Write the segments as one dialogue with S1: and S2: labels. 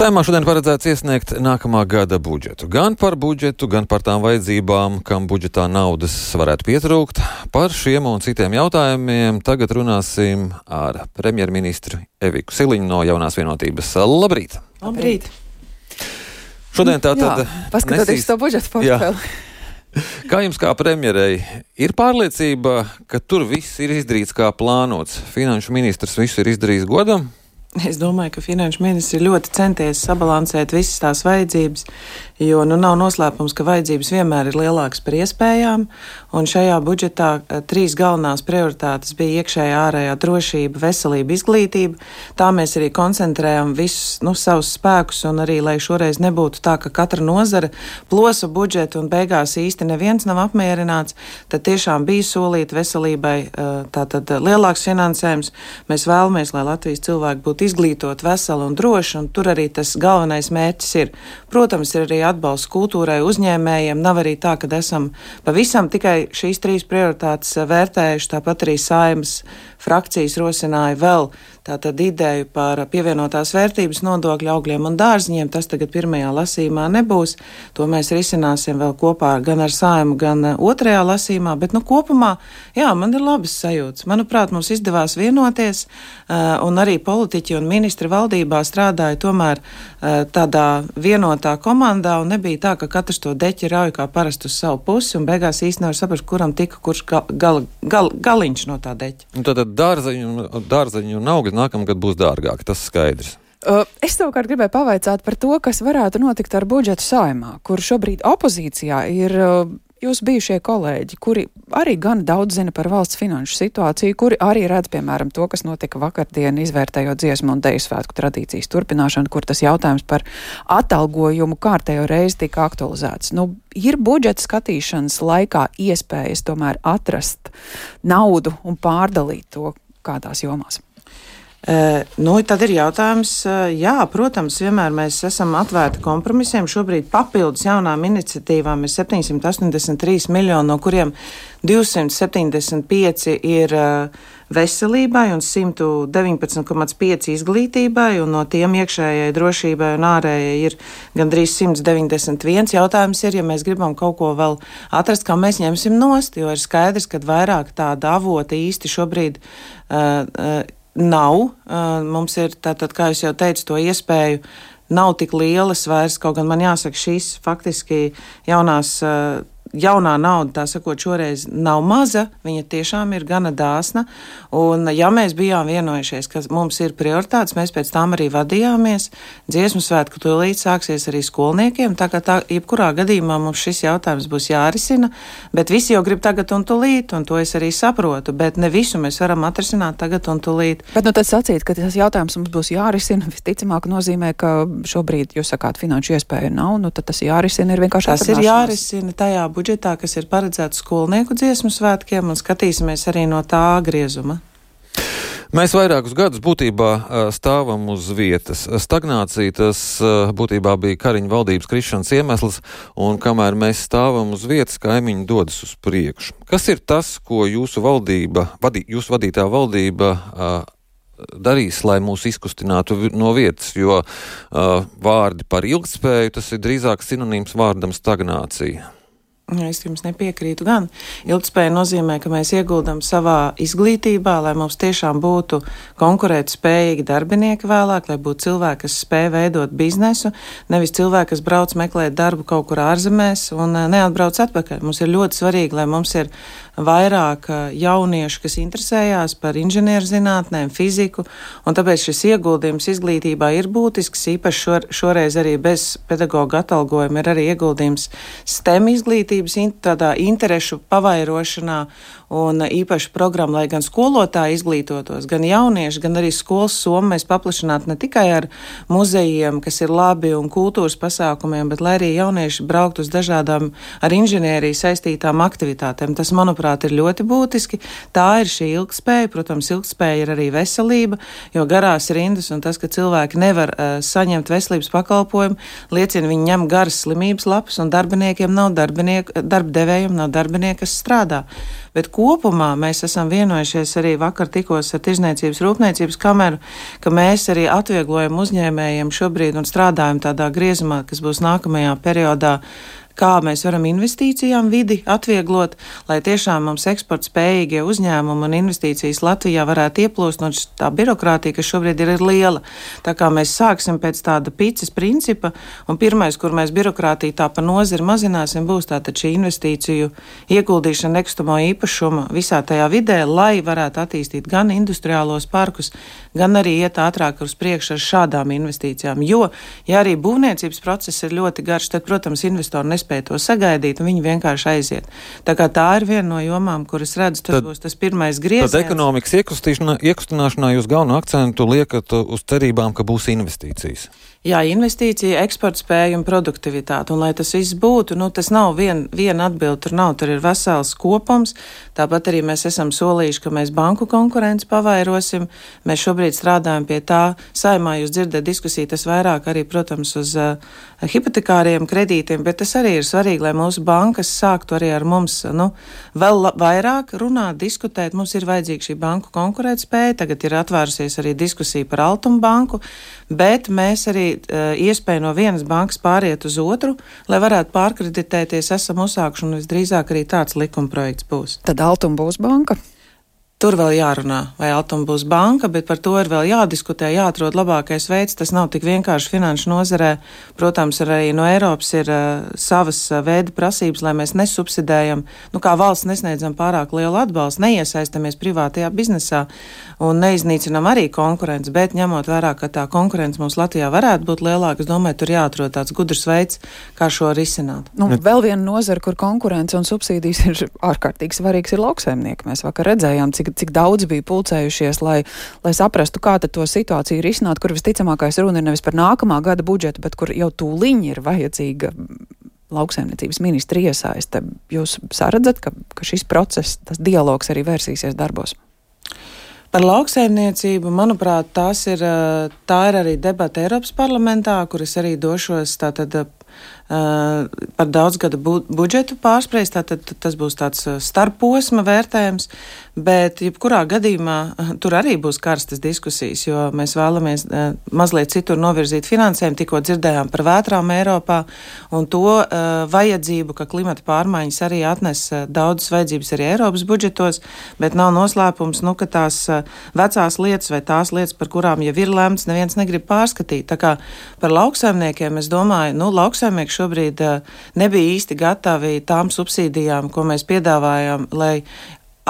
S1: Saimā šodien paredzēts iesniegt nākamā gada budžetu. Gan par budžetu, gan par tām vajadzībām, kam budžetā naudas varētu pietrūkt. Par šiem un citiem jautājumiem tagad runāsim ar premjerministru Eviku Siliņu no jaunās vienotības. Labrīt!
S2: Labrīt!
S1: Šodien tā tad.
S2: Paskatoties nesīs... to budžeta portfeli.
S1: Kā jums, kā premjerei, ir pārliecība, ka tur viss ir izdarīts kā plānots? Finanšu ministrs visu ir izdarījis godam?
S2: Es domāju, ka finanšu ministrs ir ļoti centies sabalansēt visas tās vajadzības, jo nu, nav noslēpums, ka vajadzības vienmēr ir lielākas par iespējām. Šajā budžetā eh, trīs galvenās prioritātes bija iekšējā, ārējā drošība, veselība, izglītība. Tā mēs arī koncentrējam visus nu, savus spēkus, un arī, lai šoreiz nebūtu tā, ka katra nozara plosa budžetu un beigās īsti neviens nav apmierināts, tad tiešām bija solīta veselībai eh, tātad lielāks finansējums. Mēs vēlamies, lai Latvijas cilvēki būtu būt izglītot, veseli un droši, un tur arī tas galvenais mērķis ir. Protams, ir arī atbalsts kultūrai, uzņēmējiem. Nav arī tā, ka esam pavisam tikai šīs trīs prioritātes vērtējuši, tāpat arī saimas frakcijas rosināja vēl tātad ideju par pievienotās vērtības nodokļu augļiem un dārziņiem. Tas tagad pirmajā lasīmā nebūs. To mēs risināsim vēl kopā gan ar saimu, gan otrajā lasīmā. Bet nu, kopumā, jā, man ir labas sajūtas. Manuprāt, mums izdevās vienoties, un arī politiķi un ministri valdībā strādāja tomēr tādā vienotā komandā, un nebija tā, ka katrs to deķi rauj kā parasti uz savu pusi, un beigās īsti nevar saprast, kuram tika kurš gal, gal, gal, galiņš no tā deķa.
S1: Un tad dārzeņu, dārzeņu un augi nākamgad būs dārgāki, tas skaidrs.
S3: Es savukārt gribēju pavaicāt par to, kas varētu notikt ar budžetu saimā, kur šobrīd opozīcijā ir jūsu bijušie kolēģi, kuri arī gan daudz zina par valsts finanšu situāciju, kuri arī redz, piemēram, to, kas notika vakardien, izvērtējot dziesmu un deju svētku tradīcijas turpināšanu, kur tas jautājums par atalgojumu kārtējo reizi tika aktualizēts. Nu, ir budžeta skatīšanas laikā iespējas tomēr atrast naudu un pārdalīt to kādās jomās.
S2: Nu, tad ir jautājums, jā, protams, vienmēr mēs esam atvērti kompromisiem. Šobrīd papildus jaunām iniciatīvām ir 783 miljoni, no kuriem 275 ir veselībai un 119,5 izglītībai, un no tiem iekšējai drošībai un ārējai ir gandrīz 191. Jautājums ir, ja mēs gribam kaut ko vēl atrast, kā mēs ņemsim nost, jo ir skaidrs, ka vairāk tāda avota īsti šobrīd. Uh, uh, nav. Mums ir, tātad, kā jau teicu, to iespēju nav tik lielas vairs, kaut gan man jāsaka, šīs faktiski jaunās jaunā nauda, tā sakot, šoreiz nav maza, viņa tiešām ir gana dāsna. Un, ja mēs bijām vienojušies, ka mums ir prioritātes, mēs pēc tām arī vadījāmies. Dziesmu svētku tūlīt sāksies arī skolniekiem, tā kā tā, jebkurā gadījumā mums šis jautājums būs jārisina, bet visi jau grib tagad un tūlīt, un to es arī saprotu, bet ne visu mēs varam atrisināt tagad un tūlīt.
S3: Bet nu, tas sacīt, ka tas jautājums mums būs jārisina, visticamāk nozīmē, ka šobrīd jūs sakāt finanšu iespēju nav, nu tad tas jārisina ir vienkārši.
S2: Tas ir jārisina tajā budžetā, kas ir paredzēts skolnieku dziesmu svētkiem, un skatīsimies arī no tā griezuma.
S1: Mēs vairākus gadus būtībā stāvam uz vietas. Stagnācija tas būtībā bija Kariņa valdības krišanas iemesls, un kamēr mēs stāvam uz vietas, kaimiņi dodas uz priekšu. Kas ir tas, ko jūsu valdība, vadī, jūsu vadītā valdība darīs, lai mūs izkustinātu no vietas, jo vārdi par ilgspēju tas ir drīzāk sinonīms vārdam stagnācija.
S2: Es jums nepiekrītu. Gan ilgspēja nozīmē, ka mēs ieguldam savā izglītībā, lai mums tiešām būtu konkurētspējīgi darbinieki vēlāk, lai būtu cilvēki, kas spēj veidot biznesu, nevis cilvēki, kas brauc meklēt darbu kaut kur ārzemēs un eh, neatbrauc atpakaļ. Mums ir ļoti svarīgi, lai mums ir vairāk jauniešu, kas interesējās par inženierzinātnēm, fiziku, un tāpēc šis ieguldījums izglītībā ir būtisks, īpaši šor, šoreiz arī bez pedagoģa atalgojuma ir arī ieguldījums STEM izglītības in, tādā interešu pavairošanā un īpaši programma, lai gan skolotāji izglītotos, gan jaunieši, gan arī skolas somu mēs paplašinātu ne tikai ar muzejiem, kas ir labi un kultūras pasākumiem, bet lai arī jaunieši braukt uz dažādām ar inženieriju saistītām aktivitātēm. Tas, manuprāt, ir ļoti būtiski. Tā ir šī ilgspēja. Protams, ilgspēja ir arī veselība, jo garās rindas un tas, ka cilvēki nevar uh, saņemt veselības pakalpojumu, liecina, viņi ņem garas slimības lapas un darbiniekiem nav darbinieku, darbdevējiem nav darbinieku, kas strādā. bet kopumā mēs esam vienojušies arī vakar tikos ar Tirzniecības rūpniecības kameru, ka mēs arī atvieglojam uzņēmējiem šobrīd un strādājam tādā griezumā, kas būs nākamajā periodā kā mēs varam investīcijām vidi atvieglot, lai tiešām mums eksporta spējīgie uzņēmumi un investīcijas Latvijā varētu ieplūst no tā birokrātija, kas šobrīd ir, ir liela. Tā kā mēs sāksim pēc tāda picas principa, un pirmais, kur mēs birokrātiju tā pa nozari mazināsim, būs tātad šī investīciju ieguldīšana nekustamo īpašumu visā tajā vidē, lai varētu attīstīt gan industriālos parkus, gan arī iet ātrāk uz priekšu ar šādām investīcijām. Jo, ja arī būvniecības process ir ļoti garš, tad, protams, investori nespēj nespēja to sagaidīt, un viņi vienkārši aiziet. Tā tā ir viena no jomām, kuras redzu, tas tad, būs tas pirmais grieziens.
S1: Tad ekonomikas iekustināšanā jūs galveno akcentu liekat uz cerībām, ka būs investīcijas.
S2: Jā, investīcija, eksporta spēja un produktivitāte. Un, lai tas viss būtu, nu, tas nav vien, viena atbilde, tur nav, tur ir vesels kopums. Tāpat arī mēs esam solījuši, ka mēs banku konkurenci pavairosim. Mēs šobrīd strādājam pie tā. Saimā jūs dzirdat diskusiju, tas vairāk arī, protams, uz uh, hipotekāriem kredītiem, bet tas arī ir svarīgi, lai mūsu bankas sāktu arī ar mums, nu, vēl vairāk runāt, diskutēt. Mums ir vajadzīga šī banku konkurētspēja. Tagad ir atvērusies arī diskusija par Altumu banku, bet mēs arī uh, iespēju no vienas bankas pāriet uz otru, lai varētu pārkreditēties, esam uzsākuši un visdrīzāk arī tāds likumprojekts būs.
S3: Tad Altuma būs banka.
S2: Tur vēl jārunā, vai Altuma būs banka, bet par to ir vēl jādiskutē, jāatrod labākais veids. Tas nav tik vienkārši finanšu nozarē. Protams, arī no Eiropas ir uh, savas uh, veida prasības, lai mēs nesubsidējam, nu kā valsts nesniedzam pārāk lielu atbalstu, neiesaistamies privātajā biznesā un neiznīcinam arī konkurenci, bet ņemot vērā, ka tā konkurence mums Latvijā varētu būt lielāka, es domāju, tur jāatrod tāds gudrs veids, kā šo risināt.
S3: Nu, vēl viena nozara, kur konkurence un subsīdijas ir ārkārtīgi svarīgs, ir lauksaimnieki. Mēs vakar redzējām, cik cik, cik daudz bija pulcējušies, lai, lai saprastu, kā to situāciju risināt, kur visticamākais runa ir nevis par nākamā gada budžetu, bet kur jau tūliņi ir vajadzīga lauksaimniecības ministra iesaiste. Jūs saredzat, ka, ka šis process, tas dialogs arī vērsīsies darbos?
S2: Par lauksaimniecību, manuprāt, ir, tā ir arī debata Eiropas parlamentā, kuras arī došos tātad par daudzgadu bu budžetu pārspriest, tātad tas būs tāds eh, starposma vērtējums, bet jebkurā gadījumā eh, tur arī būs karstas diskusijas, jo mēs vēlamies mazliet citur novirzīt finansējumu, tikko dzirdējām par vētrām Eiropā un to vajadzību, ka klimata pārmaiņas arī atnes daudzas vajadzības arī Eiropas budžetos, bet nav noslēpums, nu, ka tās vecās lietas vai tās lietas, par kurām jau ir lemts, neviens negrib pārskatīt. Tā kā par lauksaimniekiem es domāju, nu, lauksaimnieki šobrīd nebija īsti gatavi tām subsīdijām, ko mēs piedāvājām, lai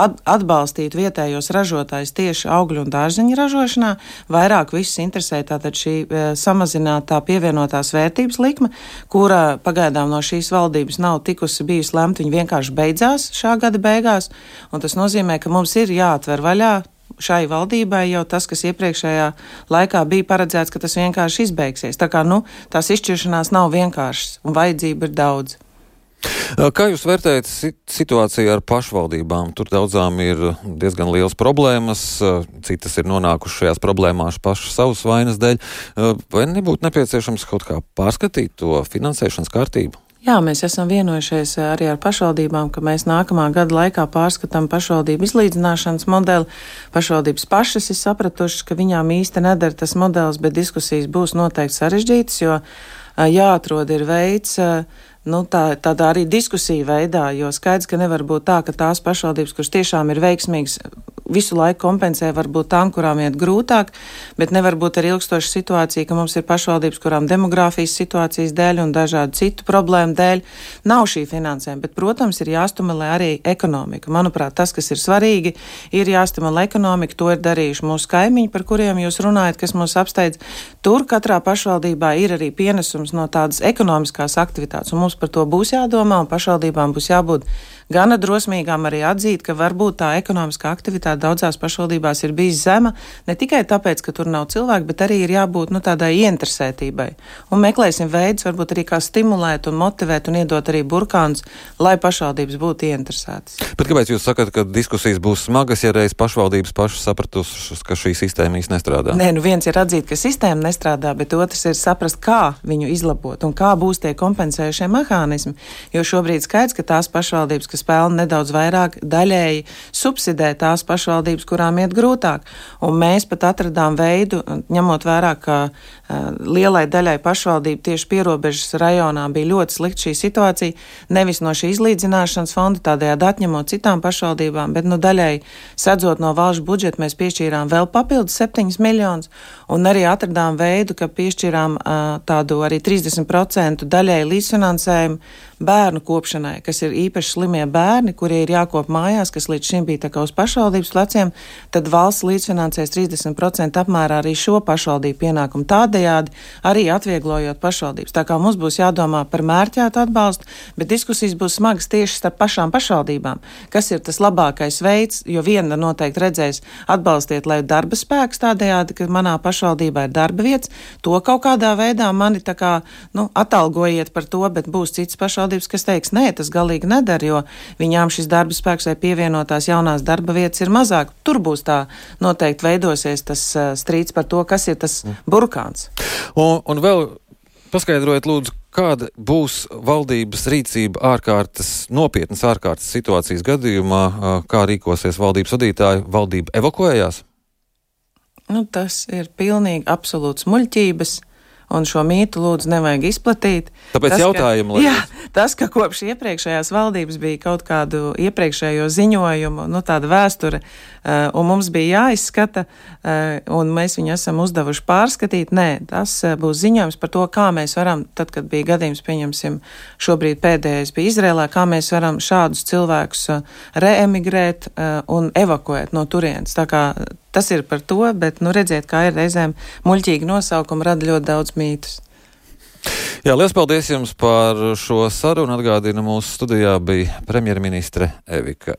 S2: atbalstīt vietējos ražotājus tieši augļu un dārzeņu ražošanā. Vairāk visus interesē tātad šī e, samazinātā pievienotās vērtības likme, kura pagaidām no šīs valdības nav tikusi bijusi lemta, viņa vienkārši beidzās šā gada beigās, un tas nozīmē, ka mums ir jāatver vaļā šai valdībai jau tas, kas iepriekšējā laikā bija paredzēts, ka tas vienkārši izbeigsies. Tā kā nu, tās izšķiršanās nav vienkāršas un vajadzība ir daudz.
S1: Kā jūs vērtējat situāciju ar pašvaldībām? Tur daudzām ir diezgan liels problēmas, citas ir nonākušas šajās problēmās pašas savas vainas dēļ. Vai nebūtu nepieciešams kaut kā pārskatīt to finansēšanas kārtību?
S2: Jā, mēs esam vienojušies eh, arī ar pašvaldībām, ka mēs nākamā gada laikā pārskatām pašvaldību izlīdzināšanas modeli. Pašvaldības pašas ir sapratušas, ka viņām īsti nedara tas modelis, bet diskusijas būs noteikti sarežģītas, jo eh, jāatrod ir veids, uh, nu, tā, tādā arī diskusija veidā, jo skaidrs, ka nevar būt tā, ka tās pašvaldības, kuras tiešām ir veiksmīgas, visu laiku kompensē varbūt tām, kurām iet grūtāk, bet nevar būt arī ilgstoša situācija, ka mums ir pašvaldības, kurām demogrāfijas situācijas dēļ un dažādu citu problēmu dēļ nav šī finansējuma. Bet, protams, ir jāstimulē arī ekonomika. Manuprāt, tas, kas ir svarīgi, ir jāstimulē ekonomika. To ir darījuši mūsu kaimiņi, par kuriem jūs runājat, kas mūs apsteidz. Tur katrā pašvaldībā ir arī pienesums no tādas ekonomiskās aktivitātes. Mums par to būs jādomā, un pašvaldībām būs jābūt gana drosmīgām arī atzīt, ka varbūt tā ekonomiskā aktivitāte daudzās pašvaldībās ir bijis zema, ne tikai tāpēc, ka tur nav cilvēku, bet arī ir jābūt nu, tādai ieinteresētībai. Un meklēsim veidus, varbūt arī kā stimulēt un motivēt un iedot arī burkāns, lai pašvaldības būtu ieinteresētas.
S1: Bet kāpēc jūs sakat, ka diskusijas būs smagas, ja reiz pašvaldības pašas sapratušas, ka šī sistēma īsti nestrādā?
S2: Nē, nu viens ir atzīt, ka sistēma nestrādā, bet otrs ir saprast, kā viņu izlabot un kā būs tie kompensējušie mehānismi. Jo šobrīd skaidrs, ka tās pašvaldības, kas pelna nedaudz vairāk, daļēji subsidē tās pašvaldības, kurām iet grūtāk. Un mēs pat atradām veidu, ņemot vērā, ka uh, lielai daļai pašvaldību tieši pierobežas rajonā bija ļoti slikta šī situācija, nevis no šī izlīdzināšanas fonda, tādējādi atņemot citām pašvaldībām, bet nu, daļai sadzot no valsts budžeta, mēs piešķīrām vēl papildus 7 miljonus, un arī atradām veidu, ka piešķīrām uh, tādu arī 30% daļai līdzfinansējumu bērnu kopšanai, kas ir īpaši slimie bērni, kuri ir jākop mājās, kas līdz šim bija uz pašvaldības pleciem, tad valsts līdzfinansēs 30% apmērā arī šo pašvaldību pienākumu. Tādējādi arī atvieglojot pašvaldības. Tā kā mums būs jādomā par mērķētu atbalstu, bet diskusijas būs smagas tieši starp pašām pašvaldībām, kas ir tas labākais veids, jo viena noteikti redzēs atbalstiet, lai darba spēks tādējādi, ka manā pašvaldībā ir darba vietas, to kaut kādā veidā mani tā kā, nu, atalgojiet par to, bet būs cits pašvaldības pašvaldības, kas teiks, nē, tas galīgi nedara, jo viņām šis darba spēks vai pievienotās jaunās darba vietas ir mazāk. Tur būs tā noteikti veidosies tas uh, strīds par to, kas ir tas mm. burkāns.
S1: Un, un vēl paskaidrojiet, lūdzu, kāda būs valdības rīcība ārkārtas, nopietnas ārkārtas situācijas gadījumā, kā rīkosies valdības vadītāji, valdība evakuējās?
S2: Nu, tas ir pilnīgi absolūts muļķības un šo mītu lūdzu nevajag izplatīt.
S1: Tāpēc tas, jautājumu,
S2: ka, jā, tas, ka kopš iepriekšējās valdības bija kaut kādu iepriekšējo ziņojumu, nu tāda vēsture, uh, un mums bija jāizskata, uh, un mēs viņu esam uzdevuši pārskatīt, nē, tas uh, būs ziņojums par to, kā mēs varam, tad, kad bija gadījums, pieņemsim, šobrīd pēdējais bija Izrēlā, kā mēs varam šādus cilvēkus reemigrēt un evakuēt no turienes. Tā kā Tas ir par to, bet nu, redziet, kā ir reizēm muļķīgi nosaukumi rada ļoti daudz mītus.
S1: Jā, liels paldies jums par šo sarunu. Atgādina, mūsu studijā bija premjerministre Evika